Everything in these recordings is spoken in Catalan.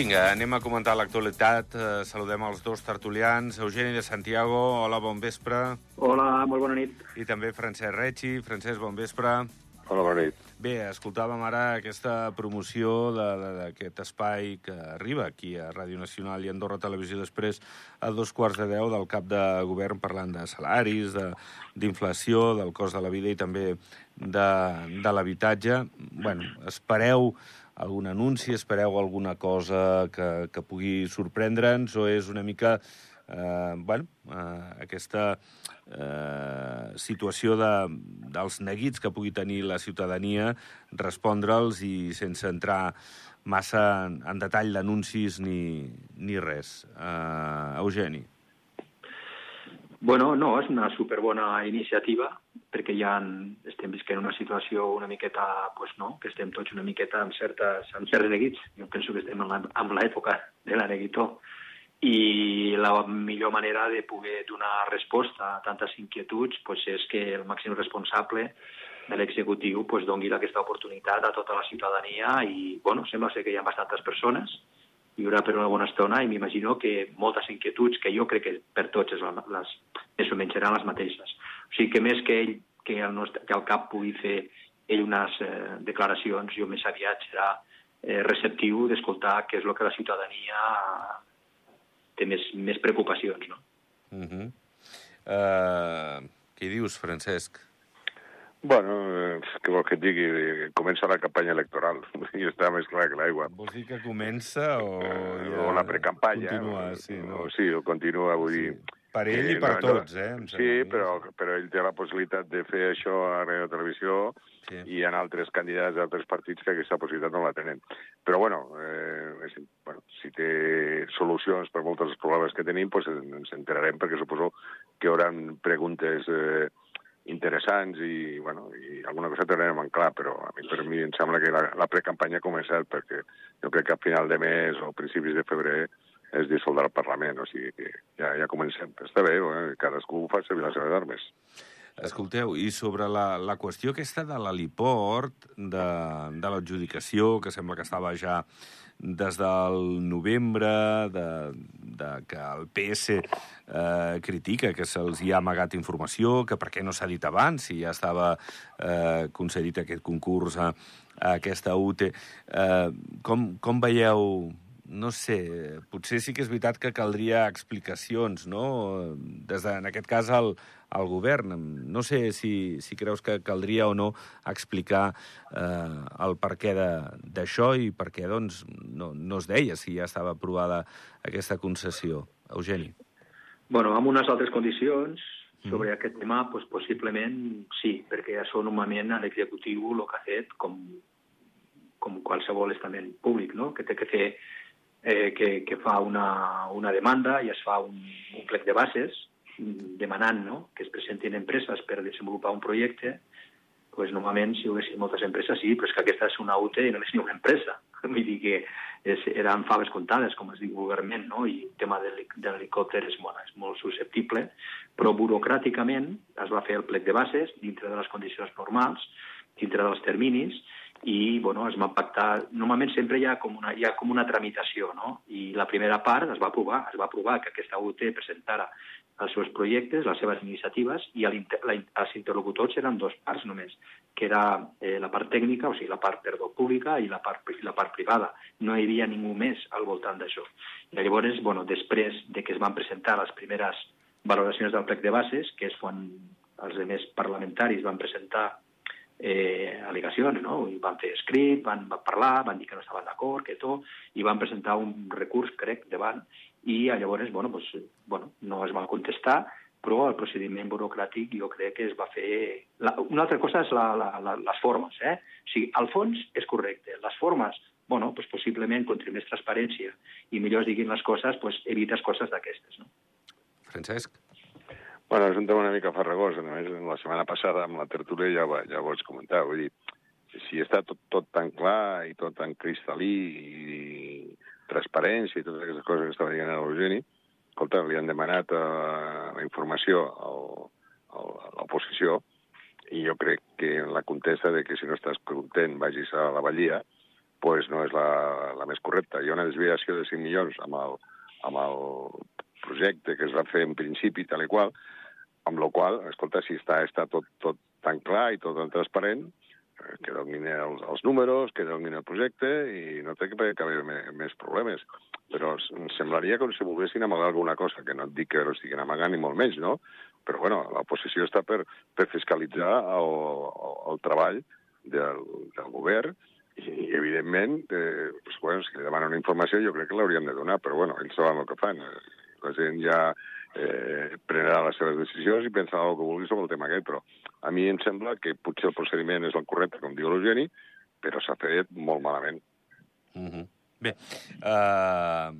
Vinga, anem a comentar l'actualitat. Eh, saludem els dos tertulians. Eugeni de Santiago, hola, bon vespre. Hola, molt bona nit. I també Francesc Recci. Francesc, bon vespre. Hola, bona nit. Bé, escoltàvem ara aquesta promoció de- d'aquest espai que arriba aquí a Ràdio Nacional i Andorra Televisió després a dos quarts de deu del cap de govern parlant de salaris, de- d'inflació, de, del cost de la vida i també de, de l'habitatge. bueno, espereu algun anunci, espereu alguna cosa que, que pugui sorprendre'ns o és una mica eh, bueno, eh, aquesta eh, situació de, dels neguits que pugui tenir la ciutadania, respondre'ls i sense entrar massa en, en detall d'anuncis ni, ni res. Eh, Eugeni. Bueno, no, és una superbona iniciativa, perquè ja en, estem visquent una situació una miqueta, pues no, que estem tots una miqueta amb, certes, amb certs neguits. Jo penso que estem en l'època de la neguitó. I la millor manera de poder donar resposta a tantes inquietuds pues, és que el màxim responsable de l'executiu pues, doni aquesta oportunitat a tota la ciutadania i, bueno, sembla ser que hi ha bastantes persones hi haurà per una bona estona i m'imagino que moltes inquietuds que jo crec que per tots és la, les, més o menys seran les mateixes. O sigui que més que ell, que el, nostre, que el CAP pugui fer ell unes eh, declaracions, jo més aviat serà eh, receptiu d'escoltar què és el que la ciutadania té més, més preocupacions, no? Uh -huh. uh, què dius, Francesc? Bueno, eh, què vol que et digui? Comença la campanya electoral i està més clar que l'aigua. Vols dir que comença o... Eh, ja o la precampanya. Continua, sí, no? O, sí, o continua, vull Sí. dir... Per ell que i per no- tots, eh, em Sí, però, però ell té la possibilitat de fer això a Radio Televisió Sí. i ha altres candidats d'altres partits que aquesta possibilitat no la tenen. Però, bueno, eh, és, bueno si té solucions per molts dels problemes que tenim, pues ens enterarem, perquè suposo que hi haurà preguntes eh, interessants i, bueno, i alguna cosa tindrem en clar, però a mi, per mi em sembla que la, la precampanya ha començat perquè jo crec que a final de mes o principis de febrer es dissoldrà el Parlament, o sigui que ja, ja comencem. Està bé, eh? cadascú fa servir les seves armes. Escolteu, i sobre la, la qüestió aquesta de l'heliport, de, de l'adjudicació, que sembla que estava ja des del novembre, de, de que el PS eh, critica que se'ls hi ha amagat informació, que per què no s'ha dit abans, si ja estava eh, concedit aquest concurs a, a aquesta UTE. Eh, com, com veieu no sé, potser sí que és veritat que caldria explicacions, no? Des de, en aquest cas, al, al govern. No sé si, si creus que caldria o no explicar eh, el per què d'això i per què doncs, no, no es deia si ja estava aprovada aquesta concessió. Eugeni. Bueno, amb unes altres condicions sobre aquest tema, pues, possiblement sí, perquè això normalment l'executiu el que ha fet, com, com qualsevol estament públic, no? que té que fer eh, que, que fa una, una demanda i es fa un, un plec de bases demanant no? que es presentin empreses per desenvolupar un projecte, pues, normalment si hi haguessin moltes empreses sí, però és que aquesta és una UTE i només n'hi ha una empresa. Vull dir que és, eren faves comptades, com es diu vulgarment, no? i el tema de l'heli- de l'helicòpter és, molt, és molt susceptible, però burocràticament es va fer el plec de bases dintre de les condicions normals, dintre dels terminis, i bueno, es va pactar... Normalment sempre hi ha com una, hi ha com una tramitació, no? I la primera part es va aprovar, es va aprovar que aquesta UT presentara els seus projectes, les seves iniciatives, i a l'inter- la, els interlocutors eren dos parts només, que era eh, la part tècnica, o sigui, la part, perdó, pública i la part, la part privada. No hi havia ningú més al voltant d'això. I llavors, bueno, després de que es van presentar les primeres valoracions del plec de bases, que és quan els demés parlamentaris van presentar eh, al·legacions, no? I van fer escrit, van, van parlar, van dir que no estaven d'acord, que tot, i van presentar un recurs, crec, davant, i llavors, bueno, pues, bueno, no es va contestar, però el procediment burocràtic jo crec que es va fer... La, una altra cosa és la, la, la, les formes, eh? O sigui, el fons és correcte, les formes, bueno, pues, possiblement, contra més transparència i millor es diguin les coses, pues, evites coses d'aquestes, no? Francesc? Bueno, és un tema una mica farragós. A més, la setmana passada amb la tertúlia ja, ho- ja ho vaig comentar. Vull dir, si està tot, tot tan clar i tot tan cristal·lí i transparència i totes aquestes coses que estava dient l'Eugeni, escolta, li han demanat uh, la informació al, al, a l'oposició i jo crec que la contesta de que si no estàs content vagis a la Vallia pues no és la, la més correcta. Hi ha una desviació de 5 milions amb el, amb el projecte que es va fer en principi tal i qual, amb la qual, escolta, si està, està tot, tot tan clar i tot tan transparent, eh, que domini els, els números, que domini el projecte i no té que haver més, problemes. Però em semblaria com si volguessin amagar alguna cosa, que no et dic que ho estiguin amagant ni molt menys, no? Però, bueno, la posició està per, per fiscalitzar el, el, el treball del, del govern i, evidentment, eh, pues, bueno, si li demanen una informació jo crec que l'haurien de donar, però, bueno, ells saben el que fan. La gent ja eh, prenrà les seves decisions i pensarà el que vulgui sobre el tema aquest, però a mi em sembla que potser el procediment és el correcte, com diu l'Eugeni, però s'ha fet molt malament. Uh -huh. Bé, uh,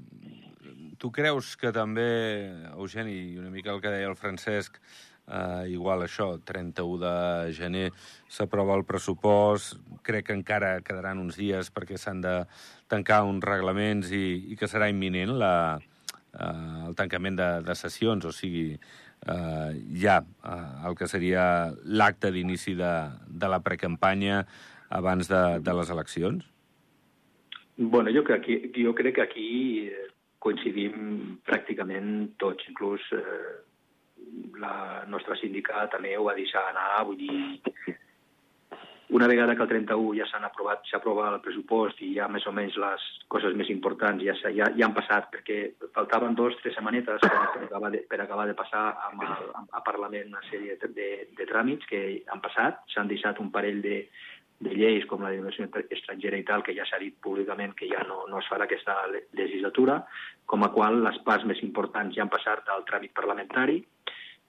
tu creus que també, Eugeni, una mica el que deia el Francesc, uh, igual això, 31 de gener s'aprova el pressupost, crec que encara quedaran uns dies perquè s'han de tancar uns reglaments i, i que serà imminent la, uh, el tancament de, de sessions, o sigui, eh, ja eh, el que seria l'acte d'inici de, de la precampanya abans de, de les eleccions? Bueno, jo, crec que, jo crec que aquí eh, coincidim pràcticament tots, inclús eh, la nostra sindicat també ho va deixar anar, vull dir, una vegada que el 31 ja s'han aprovat, s'ha aprovat el pressupost i ja més o menys les coses més importants ja, ja, ja han passat, perquè faltaven dos, tres setmanetes per, per, acabar, de, per acabar de passar amb el, a Parlament una sèrie de, de, de tràmits que han passat, s'han deixat un parell de, de lleis com la d'immigració estrangera i tal, que ja s'ha dit públicament que ja no, no es farà aquesta legislatura, com a qual les parts més importants ja han passat al tràmit parlamentari,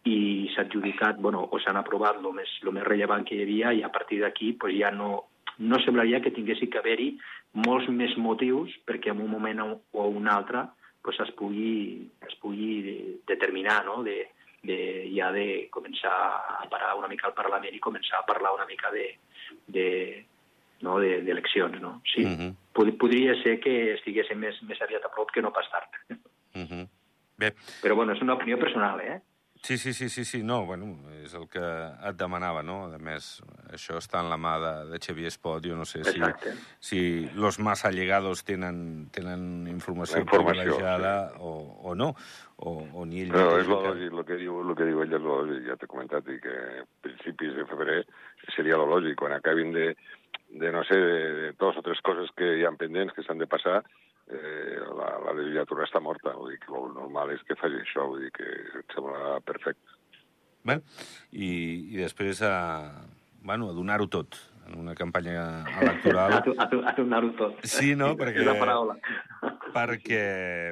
i s'ha adjudicat, bueno, o s'han aprovat el més, lo més rellevant que hi havia i a partir d'aquí pues, ja no, no semblaria que tinguessi que haver-hi molts més motius perquè en un moment o un altre pues, es, pugui, es pugui determinar no? de, de, ja de començar a parar una mica al Parlament i començar a parlar una mica de, de, no, d'eleccions. De, no? Sí, uh -huh. Pod podria ser que estiguéssim més, més aviat a prop que no pas tard. Uh -huh. Bé. Però bueno, és una opinió personal, eh? Sí, sí, sí, sí, sí, no, bueno, és el que et demanava, no? A més, això està en la mà de, de Xavier Espot, jo no sé si, si los más allegados tenen, tenen informació, informació privilegiada sí. o, o no, o, o ni ell... Però és lògic, el que diu, el que diu ell és lògic, ja t'he comentat, i que a principis de febrer seria lo lògic, quan acabin de, de no sé, de, de dues o tres coses que hi ha pendents, que s'han de passar, eh, la, la legislatura està morta, vull dir que el normal és que faci això, vull dir que em sembla perfecte. Bé, i, i després a, bueno, a donar-ho tot en una campanya electoral. a, a, a donar-ho tot. Sí, no? Perquè, la paraula. perquè,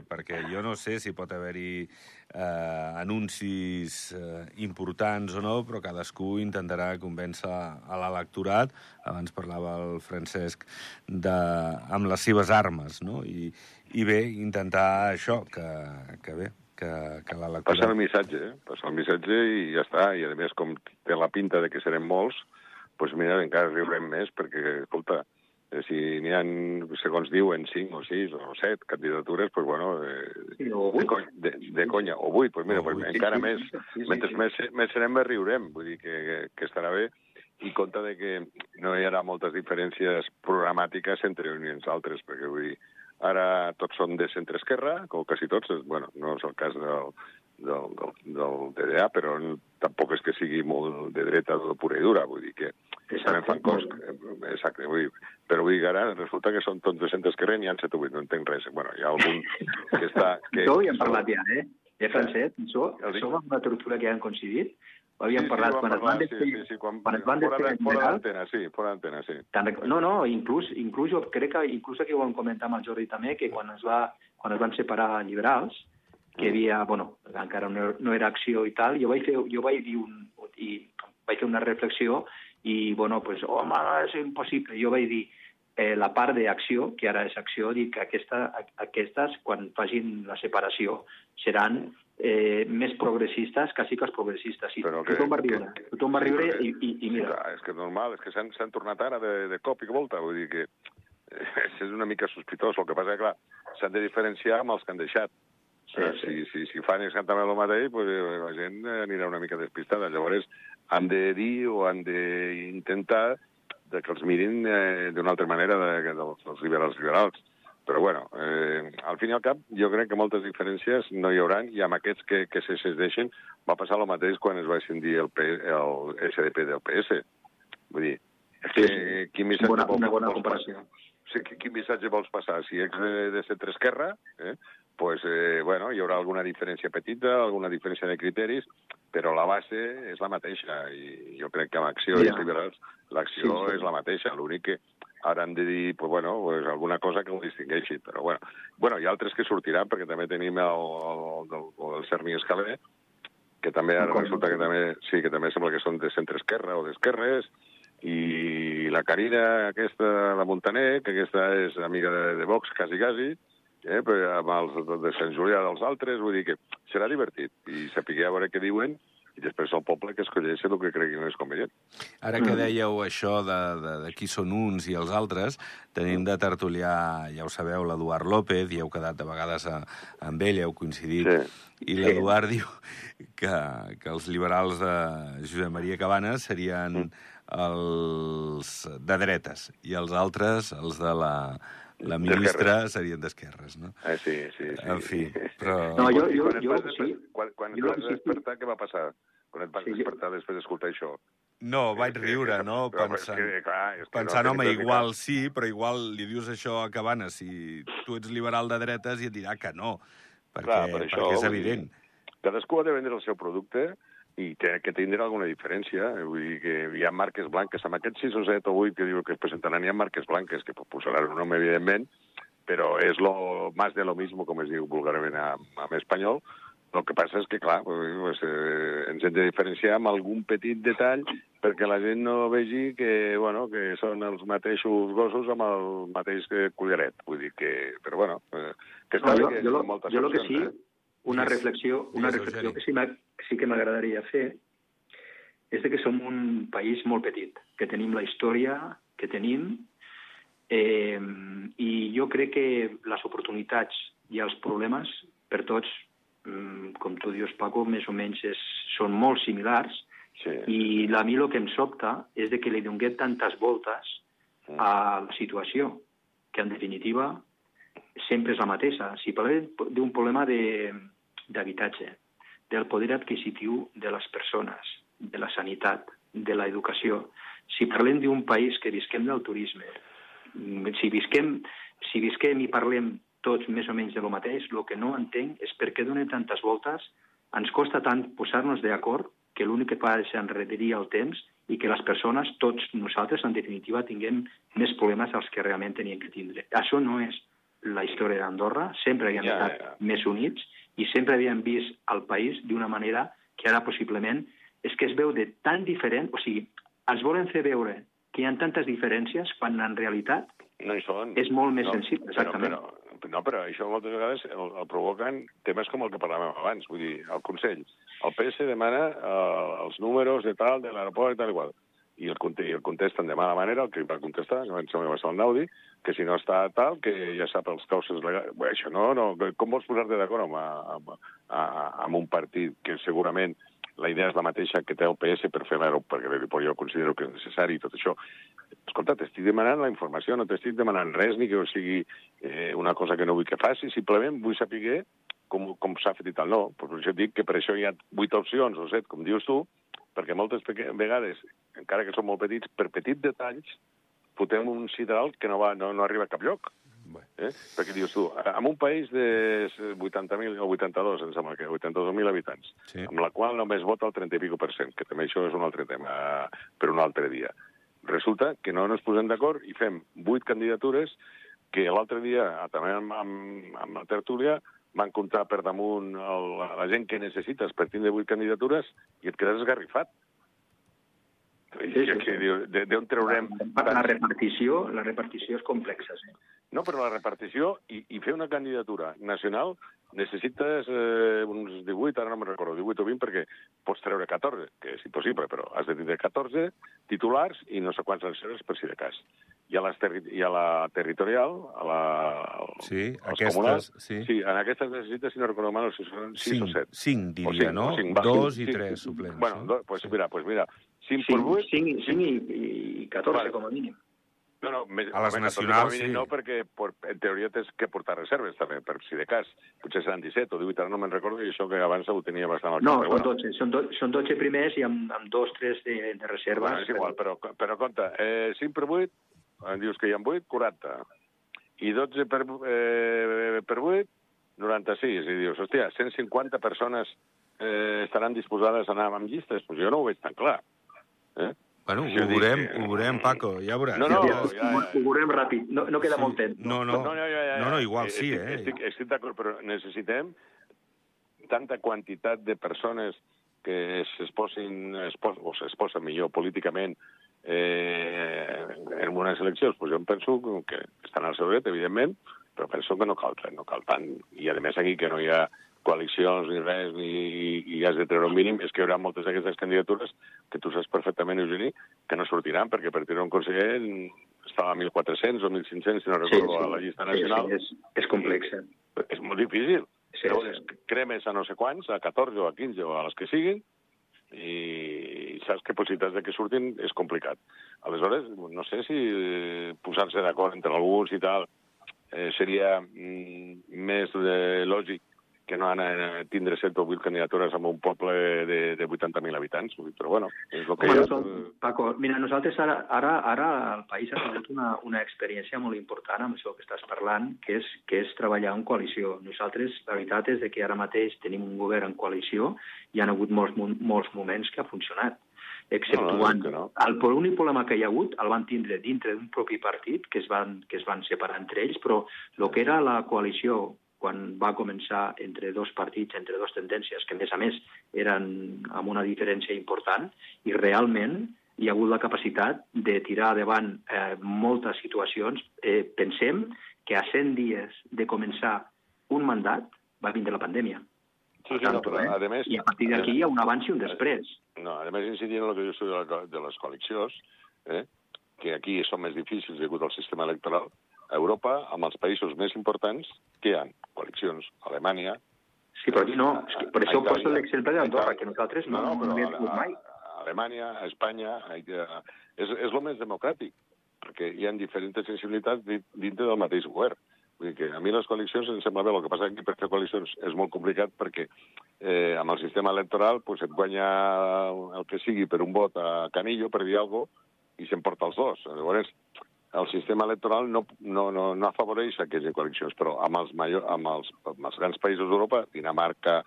perquè jo no sé si pot haver-hi eh, anuncis eh, importants o no, però cadascú intentarà convèncer a l'electorat, abans parlava el Francesc, de, amb les seves armes, no? I, i bé, intentar això, que, que bé, que, que l'electorat... Passar el missatge, eh? Passar el missatge i ja està. I, a més, com té la pinta de que serem molts, doncs mira, encara riurem més, perquè, escolta, si n'hi ha, segons diuen, 5 o 6 o 7 candidatures, pues bueno, eh, sí, o 8. De, de, de conya, o 8, pues mira, pues encara sí, més, sí, sí, mentre sí. més, més serem, més riurem, vull dir que, que, que estarà bé, i compte de que no hi haurà moltes diferències programàtiques entre uns i els altres, perquè vull dir, ara tots són de centre-esquerra, com quasi tots, bueno, no és el cas del, del, del, del TDA, però tampoc és que sigui molt de dreta o pura i dura, vull dir que també fan cos... Exacte, vull dir, però vull dir que ara resulta que són tots 200 que ren i han 7 o 8, no entenc res. Bueno, hi ha algun que està... Que... Això ho hem parlat ja, eh? Eh, Francet? Això, això va una tortura que han coincidit? Ho havíem sí, parlat sí, quan, parlar, es van sí, sí, sí, quan, quan es van desfer fora d'antena, sí, fora d'antena, sí. No, no, inclús, inclús jo crec que inclús aquí ho vam comentar amb el Jordi també, que quan es, va, quan es van separar liberals, que hi havia, bueno, encara no, no era acció i tal, jo vaig fer, jo vaig dir un, i vaig fer una reflexió i, bueno, pues, home, és impossible. Jo vaig dir, eh, la part d'acció, que ara és acció, dic que aquesta, aquestes, quan facin la separació, seran eh, més progressistes, quasi que els progressistes. Sí, Però que, tothom va riure, que, tothom va riure i, i, i mira... És que és normal, és que s'han tornat ara de, de cop i volta, vull dir que és una mica sospitós. El que passa que, clar, s'han de diferenciar amb els que han deixat. Sí, sí. Si, si, si fan exactament el mateix, pues, la gent anirà una mica despistada. Llavors, han de dir o han d'intentar de que els mirin eh, d'una altra manera de, de, dels liberals liberals. Però, bueno, eh, al fin i al cap, jo crec que moltes diferències no hi hauran, i amb aquests que, que se deixen va passar el mateix quan es va ascendir el, P, el SDP del PS. Vull dir, és que, Sí, quin missatge Bona, una bona vols comparació. sí, qui- quin missatge vols passar? Si ets de, de centre-esquerra, eh, pues, eh, bueno, hi haurà alguna diferència petita, alguna diferència de criteris, però la base és la mateixa, i jo crec que amb Acció i Ja. els liberals l'acció Sí, sí. és la mateixa, l'únic que ara han de dir, pues, bueno, pues, alguna cosa que ho distingeixi, però bueno. bueno, hi ha altres que sortiran, perquè també tenim el, el, el, el, Cermi Escaler, que també ara D'acord. resulta que també, sí, que també sembla que són de centre-esquerra o d'esquerres, i la Carina, aquesta, la Montaner, que aquesta és amiga de, de Vox, quasi, quasi, eh, però amb els de Sant Julià dels altres, vull dir que serà divertit, i sapiguer a veure què diuen, i després el poble que escolleixi el que cregui més convenient. Ara que dèieu això de, de, de qui són uns i els altres, tenim de tertulià, ja ho sabeu, l'Eduard López, i heu quedat de vegades a, amb ell, heu coincidit, Sí. i l'Eduard diu que, que els liberals de Josep Maria Cabanes serien els de dretes, i els altres, els de la, la ministra, serien d'esquerres, no? Eh, sí, sí, sí. En fi, però... No, jo- jo- quan jo vas sí. Quan, quan et Jo vas sí, sí. despertar, què va passar? Quan et vas Sí, despertar després d'escoltar això? No, vaig És que- riure, no? Però Pensant, és que, clar, és que pensant no, home, igual sí, però igual li dius això a Cabanes, si tu ets liberal de dretes i et dirà que no, perquè, Clar, per això, perquè és evident. Cadascú ha de vendre el seu producte i té que tindre alguna diferència. Eh, Vull dir que hi ha marques blanques. Amb aquests 6 o 7 o 8 que diu que es presentaran, hi ha marques blanques que posaran un nom, evidentment, però és lo más de lo mismo, com es diu vulgarment en, en espanyol. El que passa és que, clar, pues, eh, ens hem de diferenciar amb algun petit detall perquè la gent no vegi que, bueno, que són els mateixos gossos amb el mateix eh, collaret. Vull dir que... Però, bueno, eh, que està No, bé jo, que jo, hi ha moltes jo lo que sí, opcions, eh? Una Digues. reflexió, una reflexió que sí, sí que m'agradaria fer és de que som un país molt petit, que tenim la història que tenim, eh, i jo crec que les oportunitats i els problemes per tots, mm, com tu dius, Paco, més o menys és, són molt similars, Sí. i a mi el que em sobta és de que li donguem tantes voltes a la situació, que en definitiva sempre és la mateixa. Si parlem d'un problema de- d'habitatge, del poder adquisitiu de les persones, de la sanitat, de l'educació, si parlem d'un país que visquem del turisme, mm, si visquem, si visquem i parlem tots més o menys de lo mateix, el que no entenc és per què donem tantes voltes, ens costa tant posar-nos d'acord que l'únic que fa és enrederir el temps i que les persones, tots nosaltres, en definitiva, tinguem més problemes als que realment tenien que tindre. Això no és la història d'Andorra, sempre havíem Ja, estat ja. més units i sempre havíem vist el país d'una manera que ara possiblement és que es veu de tan diferent, o sigui, ens volen fer veure que hi ha tantes diferències quan en realitat No hi són. És molt més no, sensible, exactament. Però, però, no, però això moltes vegades el, el provoquen temes com el que parlàvem abans. Vull dir, el Consell, el PS demana eh, els números de tal, de l'aeroport i tal igual. I el, i el contesten de mala manera, el que va contestar, que em va ser el Naudi, que si no està tal, que ja sap els causes legals. Bé, això no, no. Com vols posar-te d'acord amb, amb, amb, un partit que segurament la idea és la mateixa que té el PS per fer l'aeroport, perquè jo considero que és necessari i tot això. Escolta, t'estic demanant la informació, no t'estic demanant res, ni que o sigui eh, una cosa que no vull que faci, simplement vull saber com, com s'ha fet i tal. No, però per dic que per això hi ha vuit opcions o set, com dius tu, perquè moltes vegades, encara que són molt petits, per petits detalls, fotem un sidral que no, va, no, no arriba a cap lloc. Eh? Perquè dius tu, en un país de 80.000 o 82, em sembla que 82.000 habitants, Sí. amb la qual només vota el 30 i pico per cent, que també això és un altre tema per un altre dia. Resulta que no ens posem d'acord i fem vuit candidatures que l'altre dia, ah, també amb, amb, amb la tertúlia, van comptar per damunt el, la gent que necessites per tindre vuit candidatures i et quedes esgarrifat. I Sí, sí, sí. d'on traurem... La repartició, la repartició és complexa, sí. No, però la repartició i, i fer una candidatura nacional necessites eh, uns 18, ara no me'n recordo, 18 o 20, perquè pots treure 14, que és impossible, però has de tindre 14 titulars i no sé quants reserves per si de cas. I a, les terri i a la territorial, a la, al, Sí, aquestes, comunals, sí. sí, en aquestes necessites, si no recordo mal, si són 6 o Cinc, 7. cinc, diria, no? va, Dos i cinc, tres cinc. suplents. Bueno, no? do, pues, Sí. mira, pues mira, 5 per Cinc, 8... cinc, cinc i, i 14 vale. com a mínim. No, no, més, a les home, nacionals, sí. No, perquè por, en teoria tens que portar reserves, també, per si de cas. Potser seran 17 o 18, ara no me'n recordo, i això que abans ho tenia bastant al No, són, bueno. 12, són, do, són 12 primers i amb, amb dos, tres de, de reserves. Bueno, és igual, però, però compte, eh, 5 per 8, em dius que hi ha 8, 40. I 12 per, eh, per 8, 96. I dius, hòstia, 150 persones eh, estaran disposades a anar amb llistes? Pues jo no ho veig tan clar. Eh? Bueno, ho veurem, ho veurem, Paco, ja veuràs. No, no, ja, ja, ja. Ho veurem ràpid, no, no queda sí. molt temps. No, no, no, no, ja, ja, no, no igual sí, estic, eh? Estic, estic d'acord, però necessitem tanta quantitat de persones que s'exposin, expos, o s'exposen millor políticament eh, en unes eleccions, pues jo em penso que estan al seu dret, evidentment, però penso que no cal, no cal tant. I, a més, aquí que no hi ha coalicions ni res, ni, i has de treure un mínim, és que hi haurà moltes d'aquestes candidatures que tu saps perfectament, Eugeni, que no sortiran, perquè per treure un conseller estava a 1.400 o 1.500, si no recordo, sí, sí. a la llista nacional. Sí, sí, és, és complex. Eh? És molt difícil. Sí, Llavors, sí. cremes a no sé quants, a 14 o a 15 o a les que siguin, i saps que possibilitats de que surtin és complicat. Aleshores, no sé si eh, posar-se d'acord entre alguns i tal eh, seria mm, més eh, lògic que no han a tindre 7 o 8 candidatures en un poble de, de 80.000 habitants. Però bueno, és el que bueno, hi ha. Paco, mira, nosaltres ara, ara, ara el país ha tingut una, una experiència molt important amb això que estàs parlant, que és, que és treballar en coalició. Nosaltres, la veritat és que ara mateix tenim un govern en coalició i han hagut molts, molts moments que ha funcionat exceptuant... No, no, no. El l'únic problema que hi ha hagut el van tindre dintre d'un propi partit, que es van, que es van separar entre ells, però el que era la coalició quan va començar entre dos partits, entre dues tendències, que a més a més eren amb una diferència important, i realment hi ha hagut la capacitat de tirar davant eh, moltes situacions. Eh, pensem que a 100 dies de començar un mandat va vindre la pandèmia. Sí, sí, no, però, eh? a més, I a partir d'aquí hi ha un abans i un després. No, a més, incidint en el que jo de, de les coalicions, eh, que aquí són més difícils degut al sistema electoral, a Europa, amb els països més importants, que hi ha coalicions, Alemanya... Sí, però aquí no. A, per això poso l'exemple d'Andorra, que nosaltres no, no, no, no no mai. Alemanya, a Espanya, a, és, és el més democràtic, perquè hi ha diferents sensibilitats dintre del mateix govern. Vull dir que a mi les coalicions em sembla bé, el que passa aquí per fer coalicions és molt complicat perquè eh, amb el sistema electoral pues, et guanya el que sigui per un vot a Canillo, per dir alguna cosa, i s'emporta els dos. Llavors, el sistema electoral no, no, no, no afavoreix aquestes coalicions, però amb els, major, amb els, amb els grans països d'Europa, Dinamarca,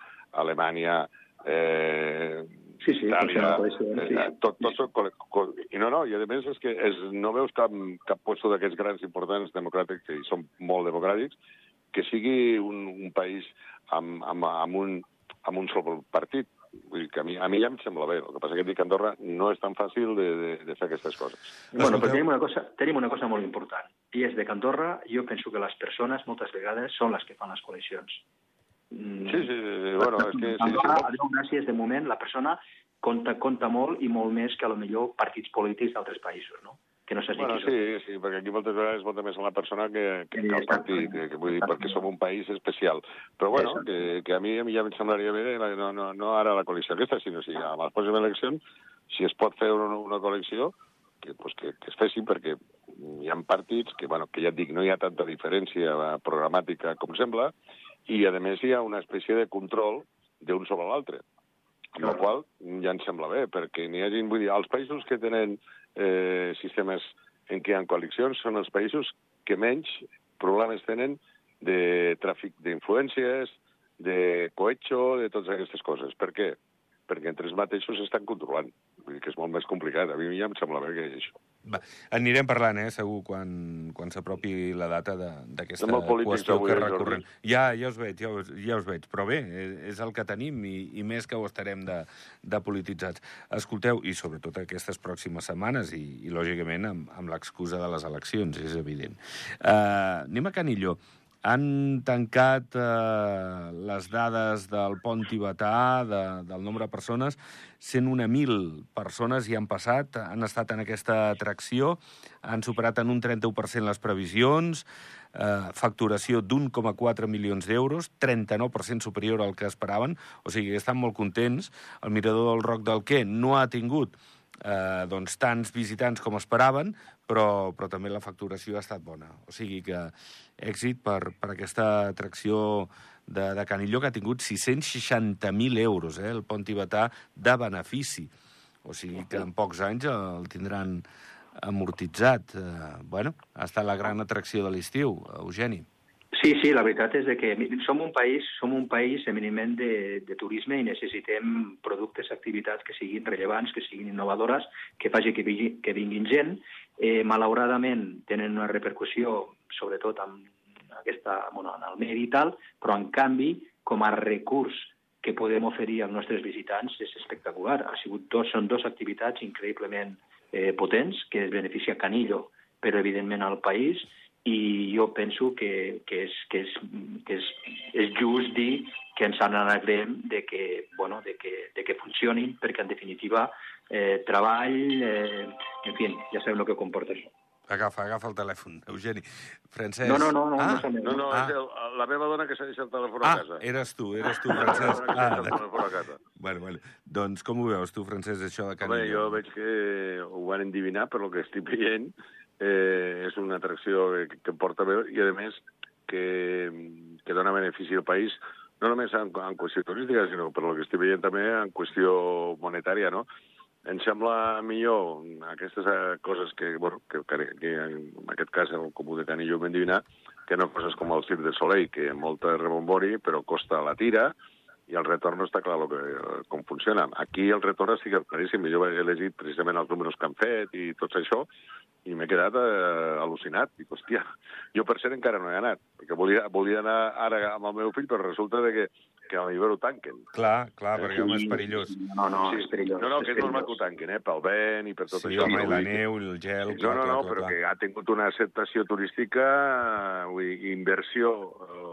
Alemanya, eh, sí, sí, Itàlia, eh, tot, tot, i no, no, i a més és que és, no veus cap, cap puesto d'aquests grans importants democràtics, que són molt democràtics, que sigui un, un país amb, amb, amb, un, amb un sol partit. Vull dir que a mi, a mi ja em sembla bé. El que passa que dic que Andorra no és tan fàcil de, de, de fer aquestes coses. Bueno, però tenim una, cosa, tenim una cosa molt important, i és de que Andorra jo penso que les persones moltes vegades són les que fan les col·leccions. Mm. Sí, sí, sí. Bueno, és que... Sí, Andorra, sí, sí. gràcies, de moment, la persona compta, compta molt i molt més que a lo millor partits polítics d'altres països, no? Que no s'hagi bueno, sí, sí, perquè aquí moltes vegades vota més a la persona que, que, que al partit, que, que vull dir, perquè som un país especial. Però bueno, que, que a mi, a mi ja em semblaria bé, no, no, no ara la coalició aquesta, sinó si a les pròximes eleccions, si es pot fer una, una coalició, que, pues, que, que es fessin, perquè hi ha partits que, bueno, que ja et dic, no hi ha tanta diferència programàtica com sembla, i a més hi ha una espècie de control d'un sobre l'altre. Amb la qual ja em sembla bé, perquè n'hi hagi, vull dir, els països que tenen eh, sistemes en què hi ha coalicions són els països que menys problemes tenen de tràfic d'influències, de cohecho, de totes aquestes coses. Per què? Perquè entre ells mateixos s'estan controlant. Vull dir que és molt més complicat. A mi ja em sembla bé que això. Va, anirem parlant, eh, segur, quan, quan s'apropi la data d'aquesta qüestió que recurrent. Ja, ja us veig, ja us, ja us veig. Però bé, és el que tenim i, i més que ho estarem de, de polititzats. Escolteu, i sobretot aquestes pròximes setmanes, i, i lògicament amb, amb l'excusa de les eleccions, és evident. Uh, anem a Canilló han tancat eh, les dades del pont tibetà, de, del nombre de persones. 101.000 persones hi han passat, han estat en aquesta atracció, han superat en un 31% les previsions, eh, facturació d'1,4 milions d'euros, 39% superior al que esperaven, o sigui estan molt contents. El mirador del Roc del Qué no ha tingut eh, doncs, tants visitants com esperaven, però, però també la facturació ha estat bona. O sigui que èxit per, per aquesta atracció de, de Canilló, que ha tingut 660.000 euros, eh, el pont tibetà, de benefici. O sigui que en pocs anys el tindran amortitzat. Eh, bueno, ha estat la gran atracció de l'estiu, Eugeni. Sí, sí, la veritat és que som un país, som un país eminentment de, de turisme i necessitem productes, activitats que siguin rellevants, que siguin innovadores, que faci que, vingui, que vinguin gent. Eh, malauradament tenen una repercussió, sobretot amb aquesta, bueno, en el medi i tal, però en canvi, com a recurs que podem oferir als nostres visitants és espectacular. Ha sigut dos, són dues activitats increïblement eh, potents que es beneficia Canillo, però evidentment al país, i jo penso que, que, és, que, és, que és, és just dir que ens n'alegrem de que, bueno, de que, de que funcionin, perquè en definitiva eh, treball, eh, en fi, ja sabem el que comporta això. Agafa, agafa el telèfon, Eugeni. Francesc... No, no, no, no, ah? no, no, no ah. és la meva dona que s'ha deixat el telèfon ah, a casa. eres tu, eres tu, Francesc. ah, el telèfon a casa. Bueno, bueno. Doncs com ho veus tu, Francesc, això de Canillo? Home, jo veig que ho van endivinar per lo que estic veient eh, és una atracció que, que porta bé i, a més, que, que dona benefici al país, no només en, en qüestió turística, sinó per el que estic veient també en qüestió monetària, no? Em sembla millor aquestes eh, coses que, bueno, que, que, en aquest cas el Comú de Canillo vam endivinar, que no coses com el Cirque de Soleil, que molta rebombori, però costa la tira, i el retorn no està clar lo que, com funciona. Aquí el retorn estic claríssim, jo he llegit precisament els números que han fet i tot això, i m'he quedat eh, al·lucinat. Dic, hòstia, jo per cert encara no he anat, perquè volia, volia anar ara amb el meu fill, però resulta de que, que a l'hivern ho tanquen. Clar, clar, perquè home, és perillós. No, no, sí. és perillós. No, no, que és normal que ho tanquen, eh, pel vent i per tot sí, això. Sí, home, la neu, el gel... No, clar, no, no, clar, però clar. que ha tingut una acceptació turística, vull dir, inversió, eh,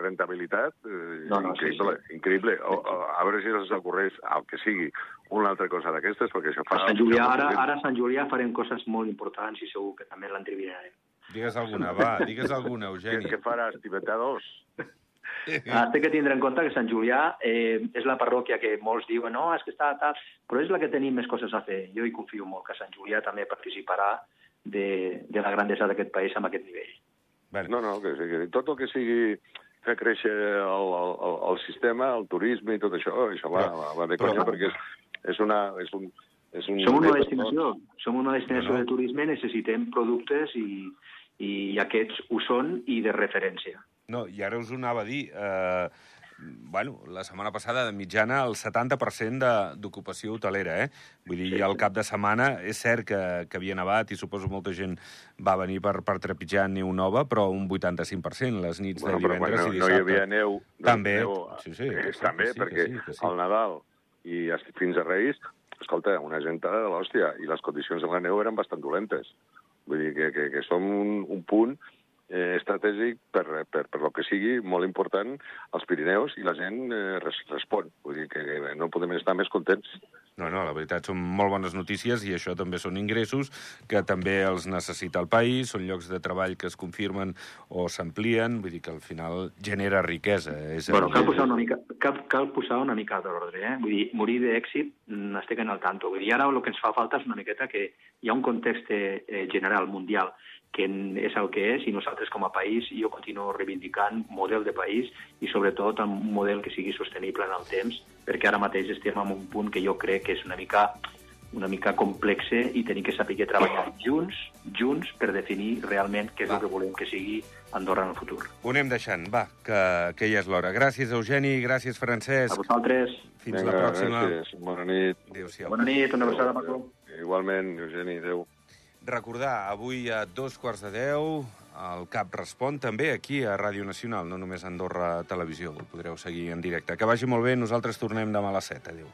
rentabilitat, eh, No, no, sí, increïble, sí. increïble. O, o, a veure si els ocorreix, el que sigui, una altra cosa d'aquestes, perquè això fa... A Sant Julià, ara, ara a Sant Julià farem coses molt importants i segur que també l'entrevinarem. Digues alguna, va, digues alguna, Què, Eugeni. què faràs, Tibetà 2? Ah, té que tindre en compte que Sant Julià eh, és la parròquia que molts diuen no, és que està tal, però és la que tenim més coses a fer. Jo hi confio molt que Sant Julià també participarà de, de la grandesa d'aquest país amb aquest nivell. Bueno, No, no, que, sí, que tot el que sigui fer créixer el, el, el, el sistema, el turisme i tot això, això va, va, va de però- conya, perquè és, és, una, és un... És un Som una destinació, som una destinació No, no. de turisme, necessitem productes i, i aquests ho són i de referència. No, i ara us ho anava a dir. Eh, bueno, la setmana passada, de mitjana, el 70% de- d'ocupació hotelera, eh? Vull dir, sí, al cap de setmana és cert que, que havia nevat i suposo molta gent va venir per, per trepitjar neu nova, però un 85%, les nits Bueno, de divendres no, i no dissabte. hi havia neu... També, neu, sí, sí, eh, sí, també, sí, perquè sí, sí. al Nadal i fins a Reis, escolta, una gentada de l'hòstia, i les condicions de la neu eren bastant dolentes. Vull dir que, que, que som un, un punt eh, estratègic per, per, per lo que sigui, molt important, als Pirineus, i la gent eh, res, respon. Vull dir que, que no podem estar més contents. No, no, la veritat són molt bones notícies i això també són ingressos que també els necessita el país, són llocs de treball que es confirmen o s'amplien, vull dir que al final genera riquesa. És Bueno, cal posar una mica, cal, cal posar una mica d'ordre, eh? Vull dir, morir d'èxit, mm, estic en el tanto. Vull dir, ara el que ens fa falta és una miqueta que hi ha un context eh, general, mundial, que és el que és, i nosaltres com a país, jo continuo reivindicant model de país i sobretot un model que sigui sostenible en el temps, perquè ara mateix estem en un punt que jo crec que és una mica una mica complexe i tenim que saber treballar junts, junts per definir realment què és Va. el que volem que sigui Andorra en el futur. Ho anem deixant, va, que, que ja és l'hora. Gràcies, Eugeni, gràcies, A Francesc. vosaltres, Fins la pròxima. Gràcies. Bona nit. Adéu-siau. bona nit, una abraçada, Paco. Igualment, Eugeni, adéu. Recordar, avui a dos quarts de deu, el CAP respon també aquí a Ràdio Nacional, no només a Andorra Televisió. Podreu seguir en directe. Que vagi molt bé, nosaltres tornem demà a les 7. Adéu.